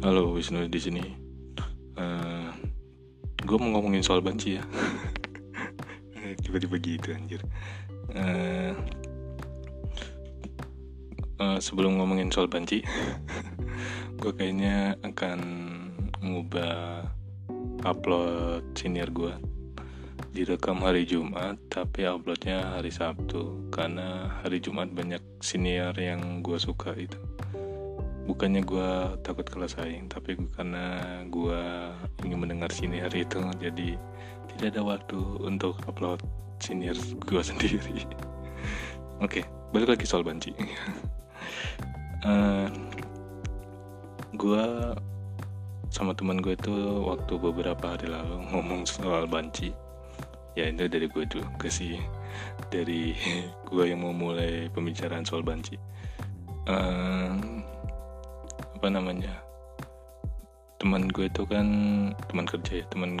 Halo Wisnu di sini. Uh, gue mau ngomongin soal banci ya. Tiba-tiba gitu anjir. Uh, uh, sebelum ngomongin soal banci, gue kayaknya akan ngubah upload senior gue direkam hari Jumat tapi uploadnya hari Sabtu karena hari Jumat banyak senior yang gue suka itu bukannya gue takut kalah saing tapi karena gue ingin mendengar senior itu jadi tidak ada waktu untuk upload senior gue sendiri. Oke okay, balik lagi soal banci. Uh, eh, gue sama teman gue itu waktu beberapa hari lalu ngomong soal banci. Ya itu dari gue dulu ke sih. Dari gue yang mau mulai pembicaraan soal banci. Uh, apa namanya? Teman gue itu kan teman kerja ya teman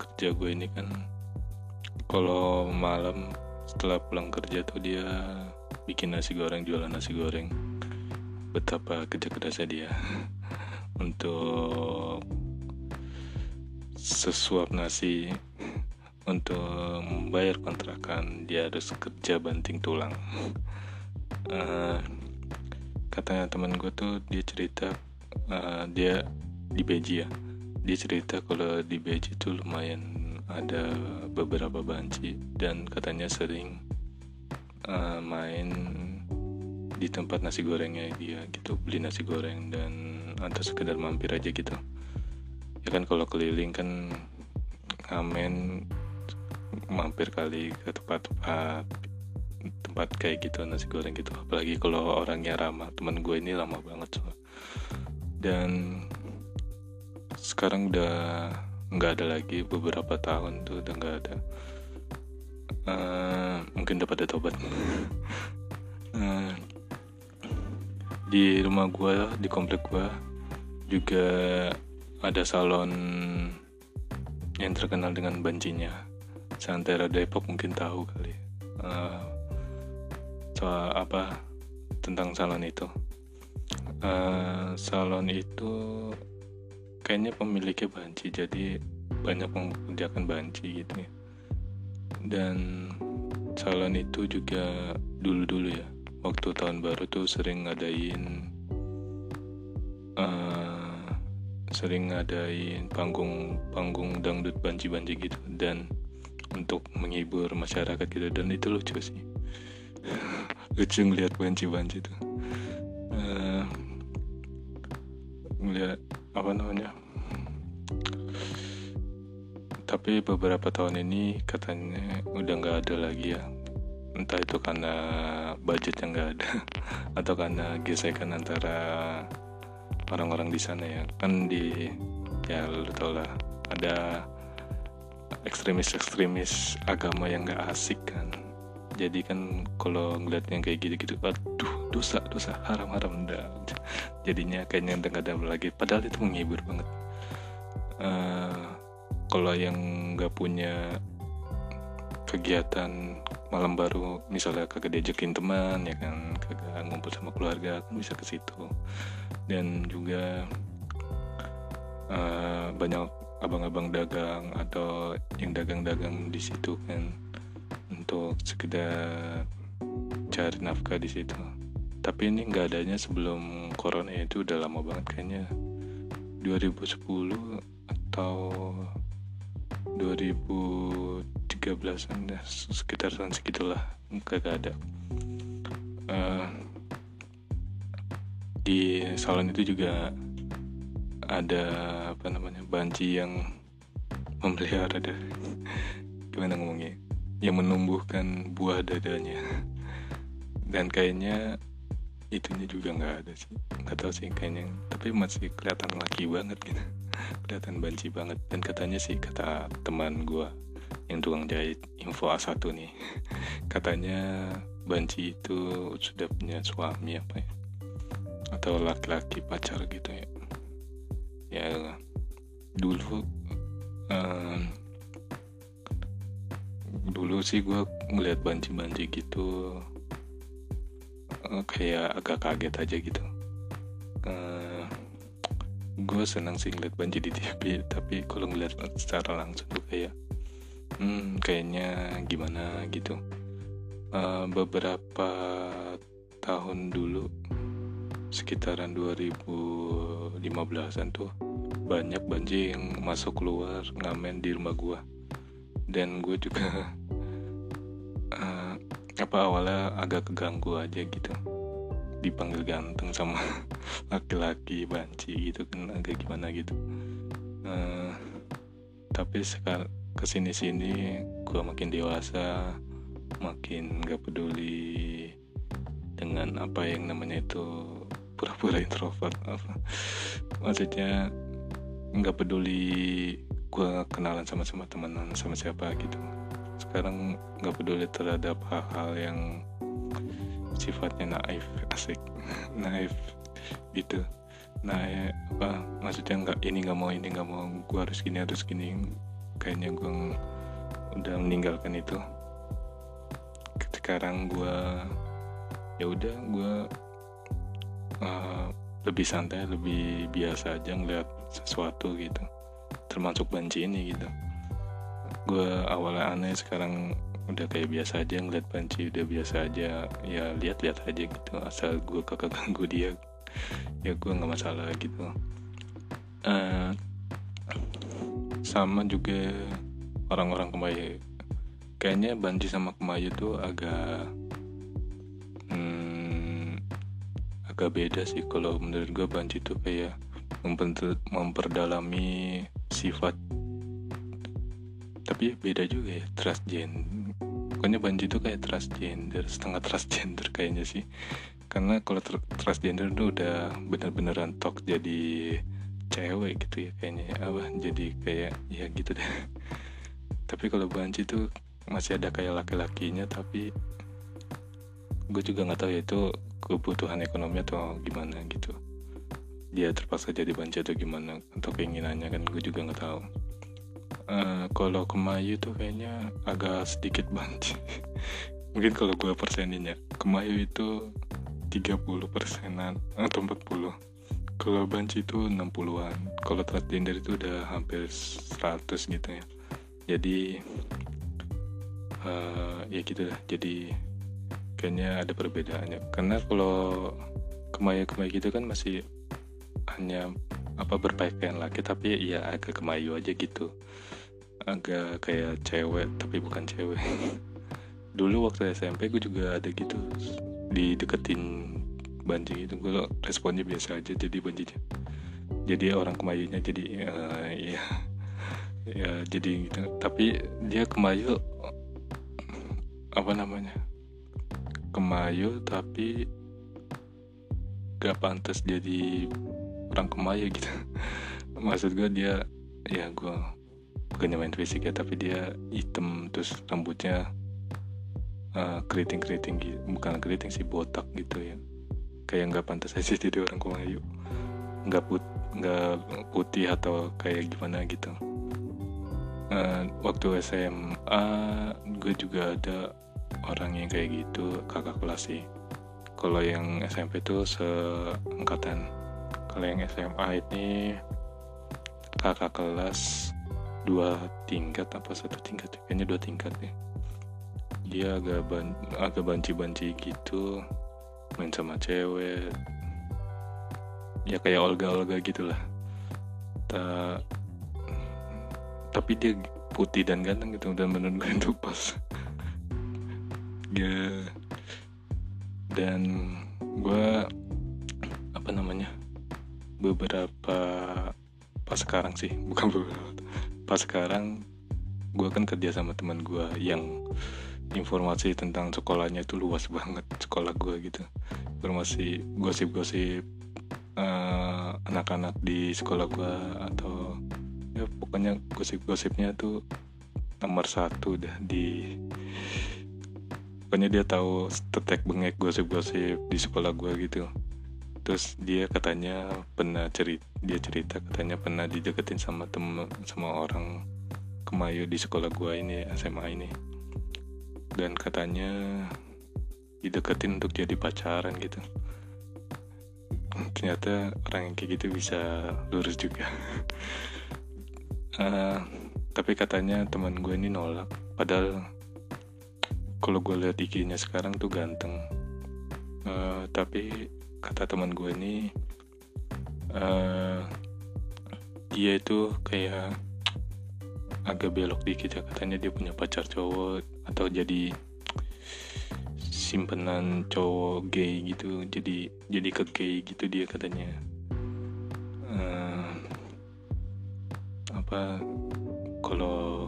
kerja gue ini kan kalau malam setelah pulang kerja tuh dia bikin nasi goreng jualan nasi goreng. Betapa kerja kerasnya dia untuk sesuap nasi untuk membayar kontrakan dia harus kerja banting tulang. Uh, katanya teman gue tuh dia cerita uh, dia di Beji ya. Dia cerita kalau di Beji tuh lumayan ada beberapa banci dan katanya sering uh, main di tempat nasi gorengnya dia gitu beli nasi goreng dan atau sekedar mampir aja gitu. Ya kan kalau keliling kan ngamen mampir kali ke tempat-tempat tempat kayak gitu nasi goreng gitu. Apalagi kalau orangnya ramah. Teman gue ini ramah banget so. dan sekarang udah nggak ada lagi beberapa tahun tuh udah nggak ada. Uh, mungkin dapat ada tobat. Uh, di rumah gue di komplek gue juga ada salon yang terkenal dengan bancinya. Santera Depok mungkin tahu kali. Uh, soal apa tentang salon itu? Uh, salon itu kayaknya pemiliknya banci jadi banyak mengerjakan banci gitu ya. Dan salon itu juga dulu-dulu ya waktu tahun baru tuh sering ngadain uh, sering ngadain panggung panggung dangdut banci-banci gitu. Dan untuk menghibur masyarakat gitu. Dan itu lucu sih lucu ngeliat banci-banci itu uh, ngeliat apa namanya? Tapi beberapa tahun ini katanya udah nggak ada lagi ya. Entah itu karena budget yang nggak ada atau karena gesekan antara orang-orang di sana ya. Kan di ya lu tau lah ada ekstremis-ekstremis agama yang nggak asik kan jadi kan kalau ngeliat yang kayak gitu-gitu aduh dosa dosa haram haram udah jadinya kayaknya udah gak ada lagi. Padahal itu menghibur banget. Uh, kalau yang nggak punya kegiatan malam baru misalnya kagak diajakin teman ya kan kagak ngumpul sama keluarga kan bisa ke situ. Dan juga uh, banyak abang-abang dagang atau yang dagang-dagang di situ kan untuk sekedar cari nafkah di situ. Tapi ini nggak adanya sebelum corona itu udah lama banget kayaknya. 2010 atau 2013an dah sekitar tahun segitulah. Kagak ada. Uh, di salon itu juga ada apa namanya banci yang memelihara dari gimana ngomongnya yang menumbuhkan buah dadanya. Dan kayaknya itunya juga nggak ada sih. Nggak tahu sih kayaknya. Tapi masih kelihatan laki banget gitu. Kelihatan banci banget. Dan katanya sih kata teman gue yang tukang jahit info A1 nih katanya banci itu sudah punya suami apa ya? Atau laki-laki pacar gitu ya. Ya dulu um, dulu sih gue ngeliat banci-banci gitu uh, kayak agak kaget aja gitu. Uh, gue senang sih ngeliat banjir di TV tapi kalau ngeliat secara langsung tuh kayak hmm kayaknya gimana gitu. Uh, beberapa tahun dulu sekitaran 2015an tuh banyak banjir yang masuk keluar ngamen di rumah gue dan gue juga uh, apa awalnya agak keganggu aja gitu. Dipanggil ganteng sama laki-laki banci gitu kan agak gimana gitu. Uh, tapi sekarang ke sini sini gue makin dewasa makin gak peduli dengan apa yang namanya itu pura-pura introvert apa. Maksudnya nggak peduli gue kenalan sama sama temenan sama siapa gitu. Sekarang nggak peduli terhadap hal-hal yang sifatnya naif asik naif gitu. Nah ya, apa maksudnya nggak ini nggak mau ini nggak mau gue harus gini harus gini. Kayaknya gue udah meninggalkan itu. Sekarang gue ya udah gue uh, lebih santai lebih biasa aja ngeliat sesuatu gitu termasuk banci ini gitu. Gue awalnya aneh sekarang udah kayak biasa aja ngeliat banci udah biasa aja. Ya lihat-lihat aja gitu asal gue kakak ganggu dia ya gue nggak masalah gitu. Uh, sama juga orang-orang kemayu. Kayaknya banci sama kemayu tuh agak hmm, agak beda sih kalau menurut gue banci tuh kayak memperdalami sifat. Tapi beda juga ya transgender. Pokoknya Banji itu kayak transgender setengah transgender kayaknya sih. Karena kalau transgender itu udah bener-beneran tok jadi cewek gitu ya kayaknya ya. apa jadi kayak ya gitu deh. Tapi kalau Banji itu masih ada kayak laki-lakinya tapi gue juga nggak tahu ya itu kebutuhan ekonomi atau gimana gitu dia terpaksa jadi banci atau gimana atau keinginannya kan gue juga nggak tahu. Uh, kalau kemayu tuh kayaknya agak sedikit banci mungkin kalau gue persenin ya kemayu itu 30 persenan atau 40 kalau banci itu 60-an kalau transgender itu udah hampir 100 gitu ya. Jadi uh, ya gitu lah. Jadi kayaknya ada perbedaannya. Karena kalau kemayu-kemayu gitu kan masih hanya apa berpakaian laki tapi ya agak kemayu aja gitu. Agak kayak cewek tapi bukan cewek. Dulu waktu SMP gue juga ada gitu dideketin banjir gitu. Gue responnya biasa aja jadi banjirnya. Jadi orang kemayunya jadi uh, ya ya jadi gitu. Tapi dia kemayu apa namanya kemayu tapi gak pantas jadi orang kemaya gitu. Maksud gue dia ya gue bukannya main fisik ya tapi dia hitam terus rambutnya uh, keriting keriting gitu bukan keriting sih botak gitu ya. Kayak nggak pantas aja jadi orang kemayu. Nggak put nggak putih atau kayak gimana gitu. Uh, waktu SMA gue juga ada orang yang kayak gitu kakak kelas sih. Kalau yang SMP tuh seangkatan kalau yang SMA ini kakak kelas dua tingkat apa satu tingkat kayaknya dua tingkat ya. Dia agak ban agak banci-banci gitu main sama cewek. Ya kayak Olga-Olga gitulah. Ta tapi dia putih dan ganteng gitu dan menurut gue itu pas. Ya dan gue apa namanya beberapa pas sekarang sih bukan beberapa pas sekarang gue kan kerja sama teman gue yang informasi tentang sekolahnya itu luas banget sekolah gue gitu. Informasi gosip-gosip uh, anak-anak di sekolah gue atau ya pokoknya gosip-gosipnya tuh nomor satu dah di pokoknya dia tahu tetek bengek gosip-gosip di sekolah gue gitu terus dia katanya pernah cerita dia cerita katanya pernah dideketin sama temen sama orang kemayu di sekolah gua ini SMA ini. Dan katanya dideketin untuk jadi pacaran gitu. Ternyata orang yang kayak gitu bisa lurus juga. Uh, tapi katanya teman gue ini nolak. Padahal kalau gue lihat IG-nya sekarang tuh ganteng. Uh, tapi kata teman gue ini uh, dia itu kayak agak belok dikit ya katanya dia punya pacar cowok atau jadi simpenan cowok gay gitu jadi jadi ke gay gitu dia katanya. Uh, apa kalau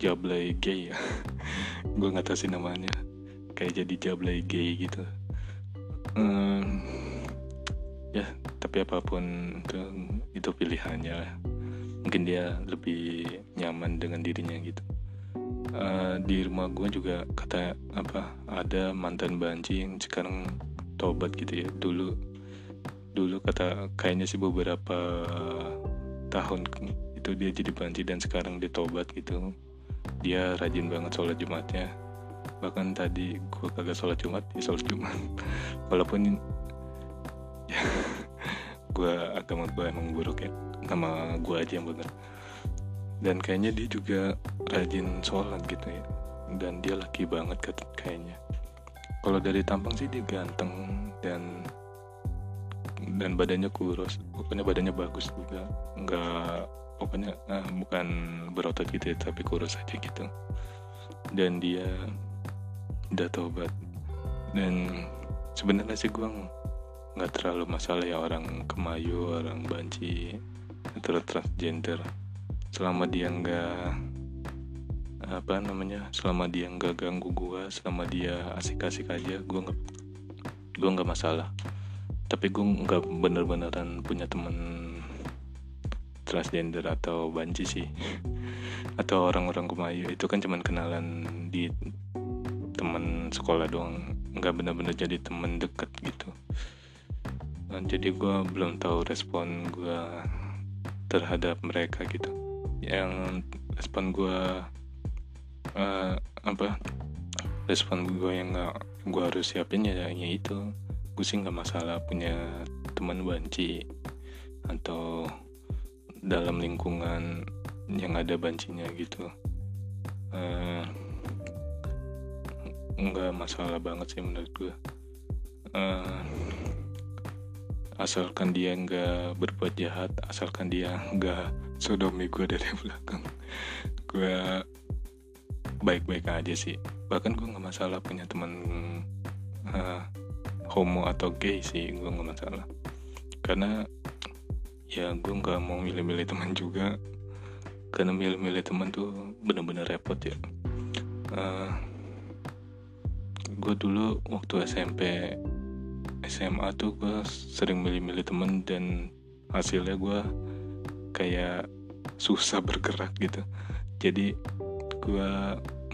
jablay gay ya gue nggak tahu sih namanya kayak jadi jablay gay gitu uh, ya tapi apa pun itu itu pilihannya mungkin dia lebih nyaman dengan dirinya gitu. Uh, di rumah gue juga kata apa ada mantan banci yang sekarang tobat gitu ya. Dulu dulu kata kayaknya sih beberapa tahun itu dia jadi banci dan sekarang dia tobat gitu. Dia rajin banget sholat jumatnya bahkan tadi gue kagak sholat jumat dia sholat jumat. Walaupun ya gue agama gue emang buruk ya nama gue aja yang bener. Dan kayaknya dia juga rajin sholat gitu ya. Dan dia laki banget kayaknya. Kalau dari tampang sih dia ganteng dan dan badannya kurus. Pokoknya badannya bagus juga. Nggak pokoknya nah, bukan berotot gitu ya tapi kurus aja gitu. Dan dia udah tobat. Dan sebenarnya sih gue nggak terlalu masalah ya orang kemayu orang banci atau transgender. Selama dia nggak apa namanya selama dia nggak ganggu gue selama dia asik-asik aja gue nggak gue nggak masalah. Tapi gue nggak bener-beneran punya temen transgender atau banci sih. Atau orang-orang kemayu itu kan cuman kenalan di temen sekolah doang. Nggak bener-bener jadi temen deket gitu. Nah, jadi gue belum tahu respon gue terhadap mereka gitu. Yang respon gue uh, apa respon gue yang nggak gue harus siapin ya, ya itu. Gue sih nggak masalah punya teman banci atau dalam lingkungan yang ada bancinya gitu. Uh, nggak masalah banget sih menurut gue uh, asalkan dia nggak berbuat jahat asalkan dia nggak sodomi gue dari belakang gue baik-baik aja sih. Bahkan gue nggak masalah punya teman uh, homo atau gay sih gue nggak masalah. Karena ya gue nggak mau milih-milih teman juga. Karena milih-milih teman tuh bener-bener repot ya. Uh, gue dulu waktu SMP SMA tuh gue sering milih-milih temen dan hasilnya gue kayak susah bergerak gitu. Jadi gue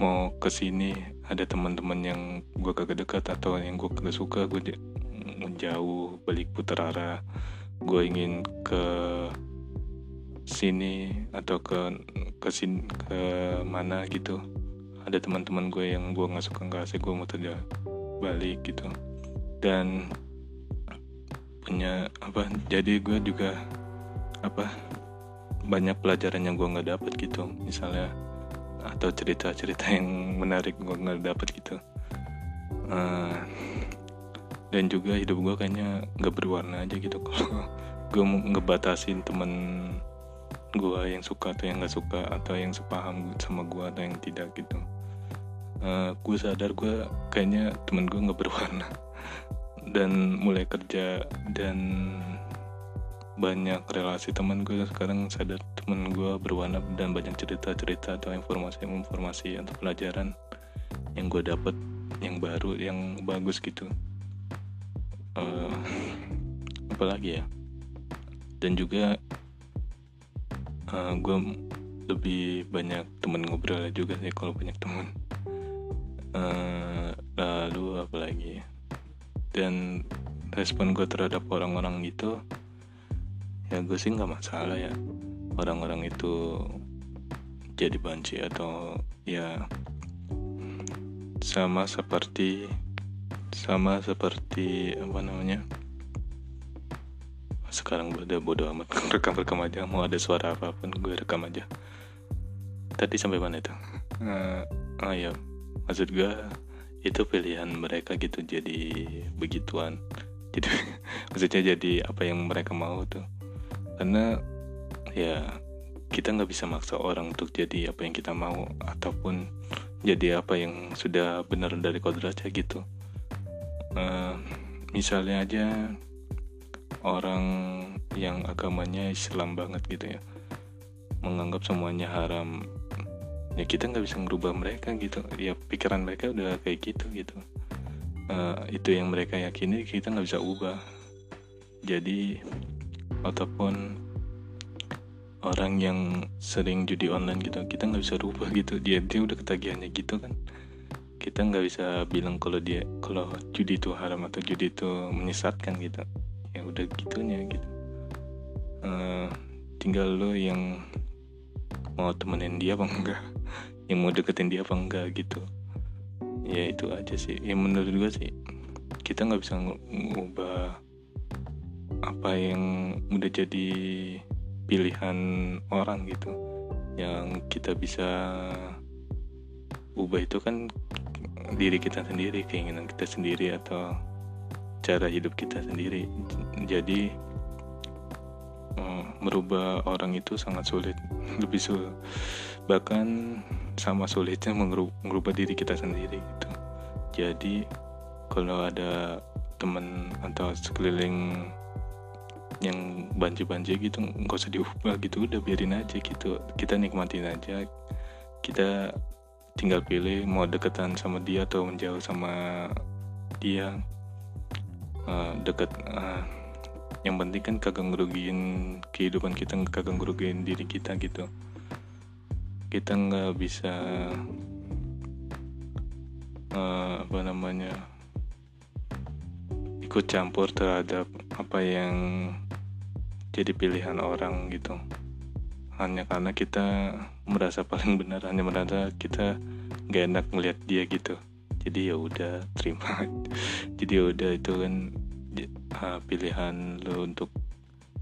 mau ke sini ada teman-teman yang gue kagak dekat atau yang gue kagak suka gue menjauh balik putar arah. Gue ingin ke sini atau ke ke sini ke mana gitu ada teman-teman gue yang gue nggak suka nggak asik gue mau terjadi balik gitu. Dan punya apa jadi gue juga apa banyak pelajaran yang gue nggak dapet gitu. Misalnya atau cerita-cerita yang menarik gue nggak dapet gitu. Uh, dan juga hidup gue kayaknya nggak berwarna aja gitu. Kalau gue ngebatasin temen gue yang suka atau yang nggak suka atau yang sepaham sama gue atau yang tidak gitu uh, gue sadar gue kayaknya temen gue nggak berwarna. Dan mulai kerja dan banyak relasi teman gue sekarang sadar teman gue berwarna dan banyak cerita-cerita atau informasi-informasi atau pelajaran yang gue dapat yang baru yang bagus gitu. Uh, apalagi ya? Dan juga uh, eh, gue lebih banyak teman ngobrol juga sih kalau banyak teman uh, lalu apalagi ya dan respon gue terhadap orang-orang itu ya gue sih nggak masalah ya. Orang-orang itu jadi banci atau ya sama seperti sama seperti apa namanya? Sekarang gue udah bodo amat rekam rekam aja. Mau ada suara apa pun gue rekam aja. Tadi sampai mana itu? Uh, oh ya maksud gue itu pilihan mereka gitu jadi begituan. Jadi maksudnya jadi apa yang mereka mau tuh. Karena ya kita nggak bisa maksa orang untuk jadi apa yang kita mau ataupun jadi apa yang sudah benar dari kodratnya gitu. Uh, misalnya aja orang yang agamanya Islam banget gitu ya. Menganggap semuanya haram ya kita nggak bisa ngerubah mereka gitu. Ya pikiran mereka udah kayak gitu gitu. Uh, itu yang mereka yakini kita nggak bisa ubah. Jadi ataupun orang yang sering judi online gitu kita nggak bisa rubah gitu. Dia dia udah ketagihannya gitu kan. Kita nggak bisa bilang kalau dia kalau judi itu haram atau judi itu menyesatkan gitu. Ya udah gitunya gitu. Uh, tinggal lo yang mau temenin dia apa enggak yang mau deketin dia apa enggak gitu. Ya itu aja sih. Yang menurut gue sih kita nggak bisa ngubah apa yang udah jadi pilihan orang gitu. Yang kita bisa ubah itu kan diri kita sendiri keinginan kita sendiri atau cara hidup kita sendiri. Jadi merubah orang itu sangat sulit lebih sulit bahkan sama sulitnya merubah diri kita sendiri gitu. Jadi kalau ada teman atau sekeliling yang banji-banji gitu nggak usah diubah gitu udah biarin aja gitu. Kita nikmatin aja. Kita tinggal pilih mau deketan sama dia atau menjauh sama dia. Uh, deket uh, yang penting kan kagak ngerugiin kehidupan kita kagak ngerugiin diri kita gitu. Kita nggak bisa uh, apa namanya ikut campur terhadap apa yang jadi pilihan orang gitu. Hanya karena kita merasa paling benar hanya merasa kita gak enak ngelihat dia gitu. Jadi ya udah terima. Jadi ya udah itu kan uh, pilihan lo untuk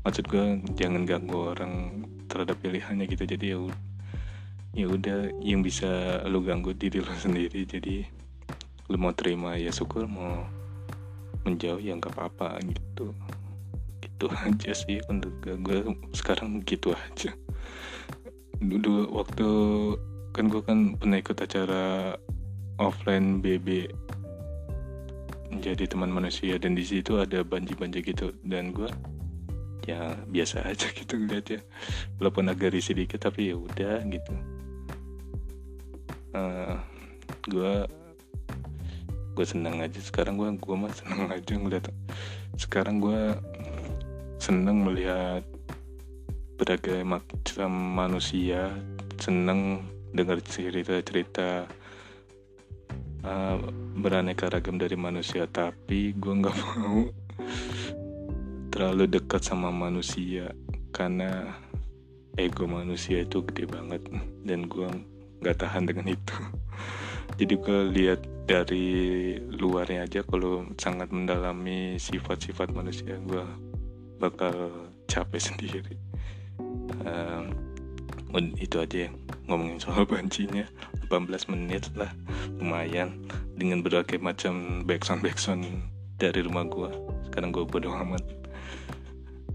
maksud gue jangan ganggu orang terhadap pilihannya gitu. Jadi ya ya udah yang bisa lo ganggu diri lo sendiri. Jadi lo mau terima ya syukur mau menjauh ya nggak apa-apa gitu. Gitu aja sih untuk gue sekarang gitu aja. Dulu waktu kan gue kan pernah ikut acara offline BB menjadi teman manusia dan di situ ada banji-banji gitu. Dan gue ya biasa aja gitu ngeliat ya. Walaupun agak risih dikit tapi ya udah gitu. Uh, eh, gue gue seneng aja. Sekarang gue gue mah seneng aja ngeliat. Sekarang gue seneng melihat berbagai macam manusia seneng dengar cerita-cerita uh, beraneka ragam dari manusia tapi gue nggak mau terlalu dekat sama manusia karena ego manusia itu gede banget dan gue nggak tahan dengan itu. Jadi gue lihat dari luarnya aja kalau sangat mendalami sifat-sifat manusia gue bakal capek sendiri. Uh, itu aja yang ngomongin soal bancinya. 18 menit lah lumayan dengan berbagai macam backsound backsound dari rumah gue sekarang gue bodo amat.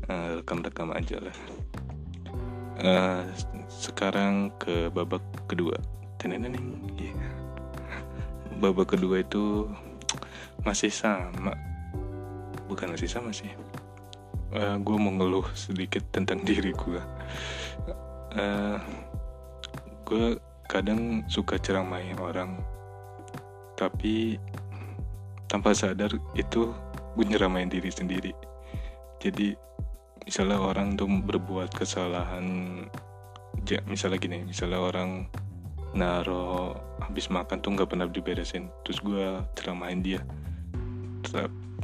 Uh, rekam-rekam aja lah. Uh, sekarang ke babak kedua. Teneneng. Yeah. babak kedua itu masih sama. Bukan masih sama sih. Uh, gue mau ngeluh sedikit tentang diri gue uh, gue kadang suka ceramahin orang tapi tanpa sadar itu gue nyeramain diri sendiri. Jadi misalnya orang tuh berbuat kesalahan ya, misalnya gini misalnya orang naro habis makan tuh nggak pernah diberesin terus gue ceramain dia.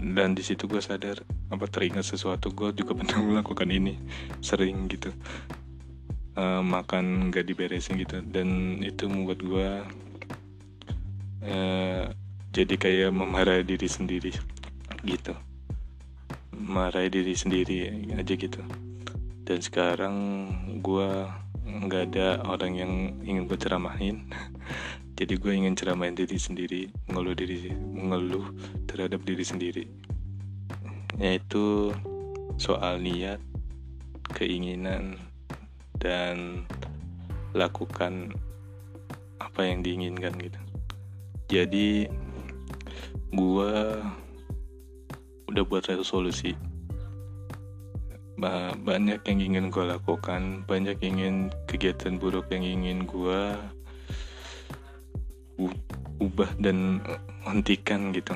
Dan di situ gue sadar apa teringat sesuatu gue juga pernah melakukan ini sering gitu. Uh, makan nggak diberesin gitu dan itu membuat gue uh, jadi kayak memarahi diri sendiri. Gitu. Marahi diri sendiri aja gitu. Dan sekarang gue nggak ada orang yang ingin gue ceramahin. Jadi gue ingin ceramahin diri sendiri mengeluh diri mengeluh terhadap diri sendiri. Yaitu soal niat keinginan dan lakukan apa yang diinginkan gitu. Jadi gue udah buat resolusi banyak yang ingin gue lakukan banyak ingin kegiatan buruk yang ingin gue ubah dan hentikan gitu.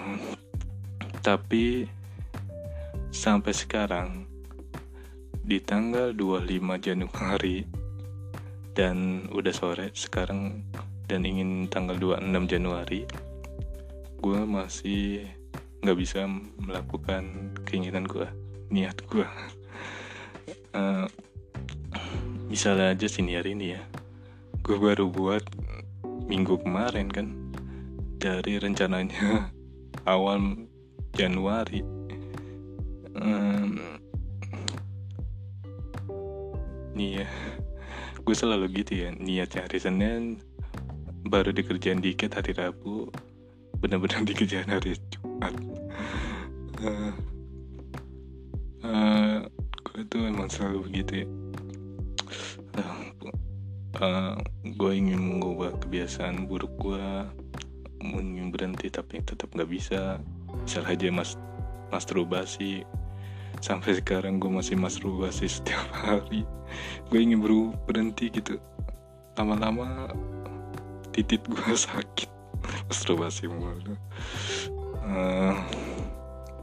Tapi sampai sekarang di tanggal 25 Januari dan udah sore sekarang dan ingin tanggal 26 Januari gue masih nggak bisa melakukan keinginan gue niat gue uh, misalnya aja senior ini ya. Gue baru buat minggu kemarin kan dari rencananya awal Januari. Um, nih ya gue selalu gitu ya niatnya hari Senin baru dikerjain dikit hari Rabu benar-benar dikerjain hari Jumat. Uh, uh, itu emang selalu begitu ya. Uh, uh, gue ingin mengubah kebiasaan buruk gue ingin berhenti tapi tetap nggak bisa. Misal aja mas masturbasi. Sampai sekarang gue masih masturbasi setiap hari. Gue ingin ber berhenti gitu. Lama-lama titit gue sakit masturbasi mulu uh,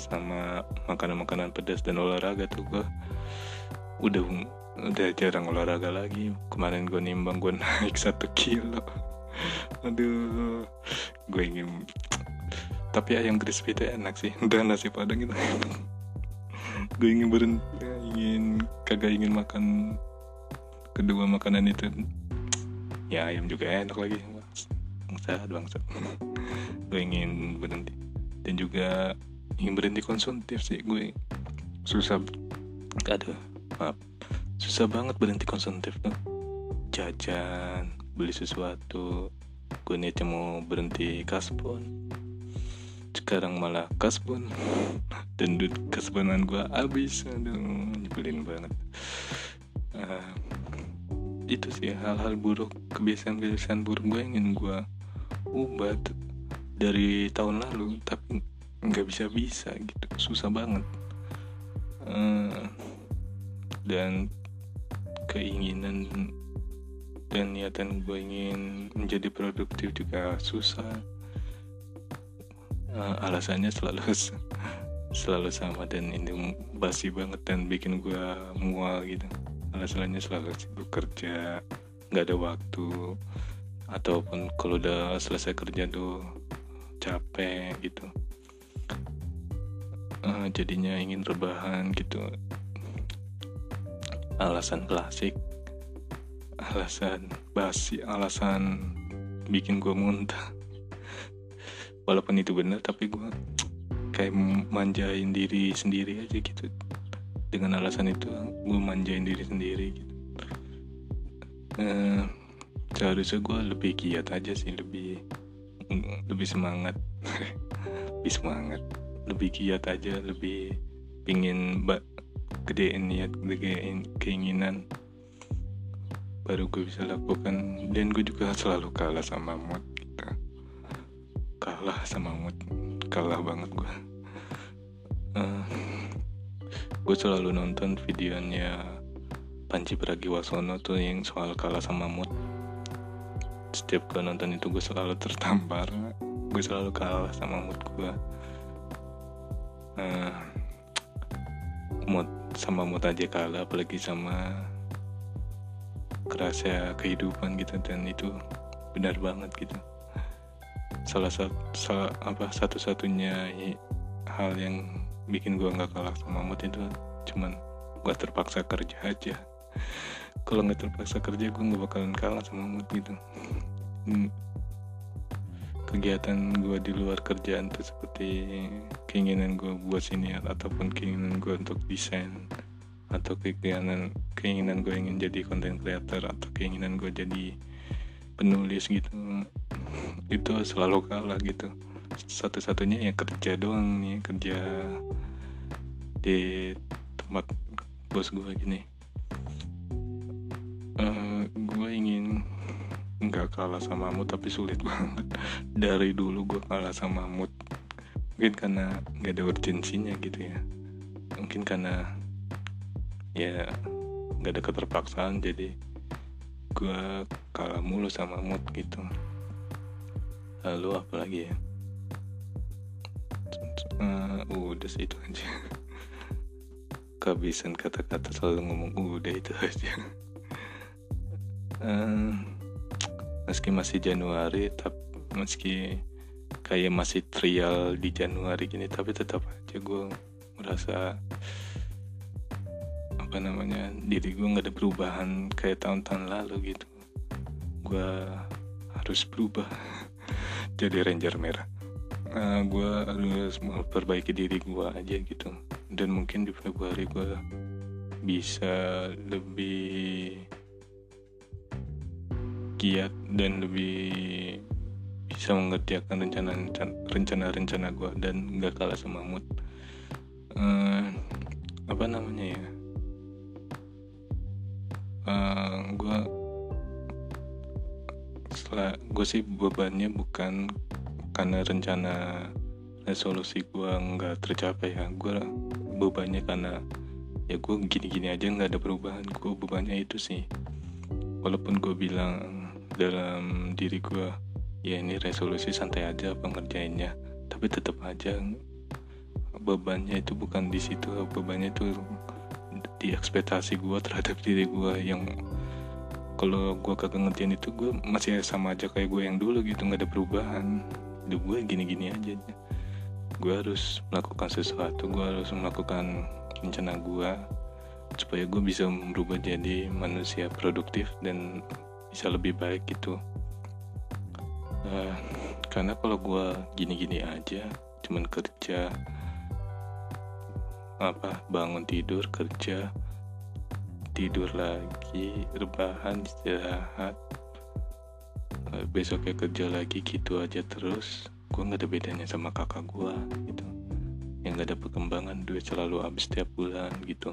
sama makanan-makanan pedas dan olahraga tuh gue udah udah jarang olahraga lagi. Kemarin gue nimbang gue naik satu kilo. Aduh gue ingin tapi ayam crispy itu enak sih. Udah nasi padang itu. Gue ingin berhenti ingin kagak ingin makan kedua makanan itu. Ya ayam juga enak lagi bangsat bangsat gue ingin berhenti. Dan juga ingin berhenti konsumtif sih gue susah aduh maaf. Susah banget berhenti konsumtif tuh jajan beli sesuatu gue niatnya mau berhenti kaspon sekarang malah kaspon dan duit kasponan gue habis aduh nyebelin banget. Uh, itu sih hal-hal buruk kebiasaan-kebiasaan buruk gue ingin gue ubah dari tahun lalu tapi nggak bisa bisa gitu. Susah banget. Uh, dan keinginan dan niatan gue ingin menjadi produktif juga susah. Uh, alasannya selalu selalu sama dan ini basi banget dan bikin gue mual gitu. Alasannya selalu sibuk kerja nggak ada waktu ataupun kalau udah selesai kerja tuh capek gitu. Uh, jadinya ingin rebahan gitu. Alasan klasik alasan basi alasan bikin gue muntah. Walaupun itu benar tapi gue kayak manjain diri sendiri aja gitu. Dengan alasan itu gue manjain diri sendiri gitu. Uh, seharusnya gue lebih giat aja sih lebih lebih semangat. Lebih semangat. Lebih giat aja lebih pingin mbak gedein niat gedein keinginan. Baru gue bisa lakukan. Dan gue juga selalu kalah sama mood gitu kalah sama mood. Kalah banget gue uh, gue selalu nonton videonya Panji Pragiwaksono tuh yang soal kalah sama mood setiap gue nonton itu gue selalu tertampar. Gue selalu kalah sama mood gue uh, mood sama mood aja kalah apalagi sama kerasa kehidupan gitu dan itu benar banget gitu. Salah satu salah, apa satu-satunya hal yang bikin gue nggak kalah sama mood itu cuman gue terpaksa kerja aja. Kalau nggak terpaksa kerja gue nggak bakalan kalah sama mood gitu. Kegiatan gue di luar kerjaan tuh seperti keinginan gue buat siniar ataupun keinginan gue untuk desain atau keinginan keinginan gue ingin jadi content creator atau keinginan gue jadi penulis gitu itu selalu kalah gitu. Satu-satunya ya kerja doang nih kerja di tempat bos gue gini nggak kalah sama mood tapi sulit banget. Dari dulu gue kalah sama mood. Mungkin karena nggak ada urgensinya gitu ya. Mungkin karena ya nggak ada keterpaksaan jadi gue kalah mulu sama mood gitu. Lalu apa lagi ya? Uh, udah sih itu aja. Kehabisan kata-kata selalu ngomong udah itu aja. Uh, meski masih Januari tapi meski kayak masih trial di Januari gini tapi tetap aja gue merasa apa namanya diri gue nggak ada perubahan kayak tahun-tahun lalu gitu. Gue harus berubah jadi ranger merah. Uh, gue harus memperbaiki diri gue aja gitu. Dan mungkin di Februari gue bisa lebih giat dan lebih bisa mengerjakan rencana-rencana gue dan nggak kalah sama mood. Uh, apa namanya ya? Uh, eh, gue setelah gue sih bebannya bukan karena rencana resolusi gue nggak tercapai ya. Gue bebannya karena ya gue gini-gini aja nggak ada perubahan. Gue bebannya itu sih walaupun gue bilang dalam diri gue ya ini resolusi santai aja pengerjainnya. Tapi tetap aja bebannya itu bukan di situ. Bebannya itu di ekspektasi gue terhadap diri gue yang kalau gue kagak ngerjain itu gue masih sama aja kayak gue yang dulu gitu. Nggak ada perubahan. Hidup gue gini-gini aja. Gue harus melakukan sesuatu gue harus melakukan rencana gue supaya gue bisa berubah jadi manusia produktif dan bisa lebih baik gitu. Uh, karena kalau gue gini-gini aja cuman kerja apa bangun tidur kerja tidur lagi rebahan istirahat uh, besoknya kerja lagi gitu aja terus gue nggak ada bedanya sama kakak gue gitu. Yang gak ada perkembangan duit selalu habis setiap bulan gitu.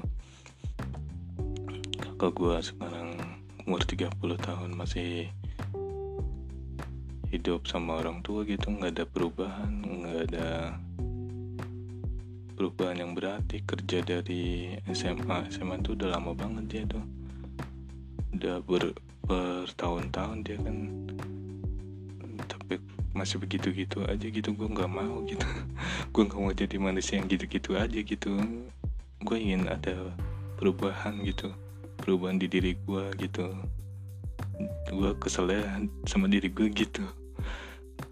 Kakak gue sekarang umur 30 tahun masih hidup sama orang tua gitu nggak ada perubahan nggak ada perubahan yang berarti. Kerja dari SMA SMA tuh udah lama banget dia tuh. Udah ber, bertahun-tahun dia kan. Tapi masih begitu-gitu aja gitu gue nggak mau gitu. Gue nggak mau jadi manusia yang gitu-gitu aja gitu. Gue ingin ada perubahan gitu perubahan di diri gue gitu. Gue kesel ya sama diri gue gitu.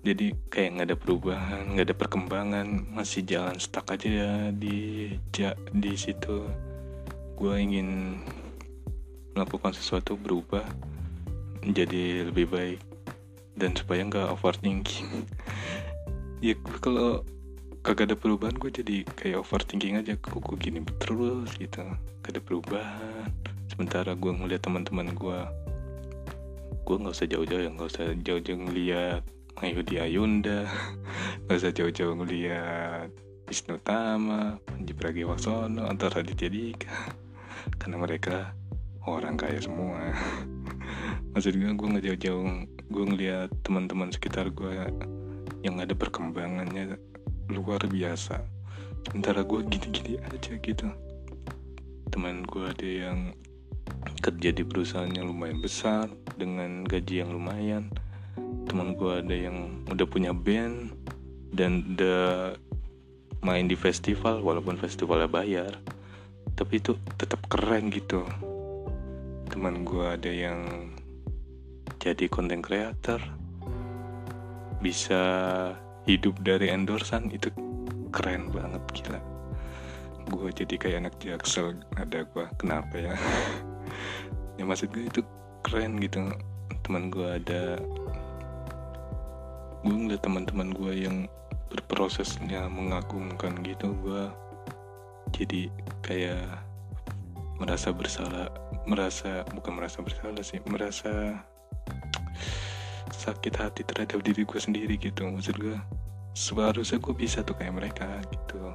Jadi kayak nggak ada perubahan nggak ada perkembangan masih jalan stuck aja ya di ja, di situ. Gue ingin melakukan sesuatu berubah menjadi lebih baik dan supaya nggak overthinking. Ya kalau kagak ada perubahan gue jadi kayak overthinking aja. Kok gue gini terus gitu? Gak ada perubahan sementara gue ngeliat teman-teman gue gue nggak usah jauh-jauh ya nggak usah jauh-jauh ngeliat Mayudi Ayunda nggak usah jauh-jauh ngeliat Wisnu Tama Panji Pragiwaksono atau Raditya Dika. Karena mereka orang kaya semua. Maksud gue gue nggak jauh-jauh gue ngeliat teman-teman sekitar gue yang ada perkembangannya luar biasa. Sementara gue gini-gini aja gitu. Teman gue ada yang kerja di perusahaan yang lumayan besar dengan gaji yang lumayan. Teman gue ada yang udah punya band dan udah main di festival walaupun festivalnya bayar tapi itu tetap keren gitu. Teman gue ada yang jadi content creator bisa hidup dari endorsan itu keren banget gila. Gue jadi kayak anak jaksel ada gue kenapa ya ya maksud gue itu keren gitu. Teman gue ada gue ngeliat teman-teman gue yang berprosesnya mengagumkan gitu gue jadi kayak merasa bersalah merasa bukan merasa bersalah sih merasa sakit hati terhadap diri gue sendiri gitu. Maksud gue seharusnya gue bisa tuh kayak mereka gitu.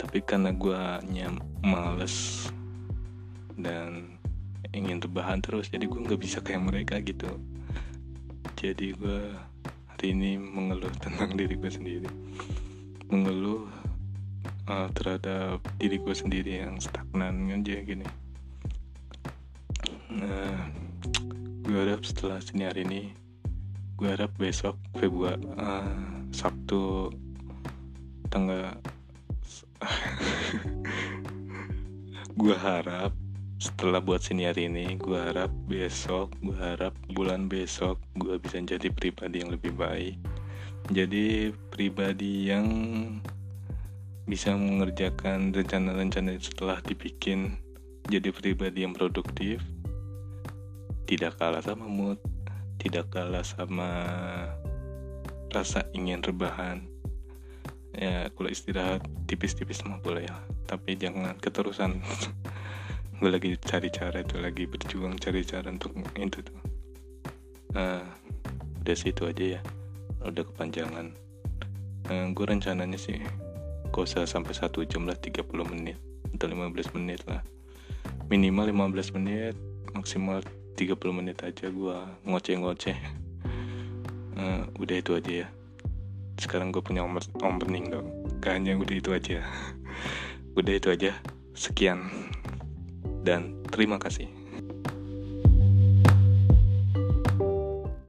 Tapi karena gue nyam males dan ingin rebahan terus. Jadi gue nggak bisa kayak mereka gitu. Jadi gue hari ini mengeluh tentang diri gue sendiri. Mengeluh uh, terhadap diri gue sendiri yang stagnan aja gini. Nah gue harap setelah sini hari ini gue harap besok Februari uh, Sabtu tanggal gue harap setelah buat sini ini gue harap besok gue harap bulan besok gue bisa jadi pribadi yang lebih baik. Jadi pribadi yang bisa mengerjakan rencana-rencana setelah dibikin jadi pribadi yang produktif tidak kalah sama mood tidak kalah sama rasa ingin rebahan. Ya kalau istirahat tipis-tipis mah boleh ya tapi jangan keterusan gue lagi cari cara itu lagi berjuang cari cara untuk itu tuh. Nah udah situ aja ya udah kepanjangan. Nah, gue rencananya sih gak usah sampai satu jam lah 30 menit atau 15 menit lah. Minimal 15 menit maksimal 30 menit aja gue ngoceh-ngoceh. Uh, udah itu aja ya. Sekarang gue punya opening dong. Kayaknya udah itu aja. Udah itu aja. Sekian dan terima kasih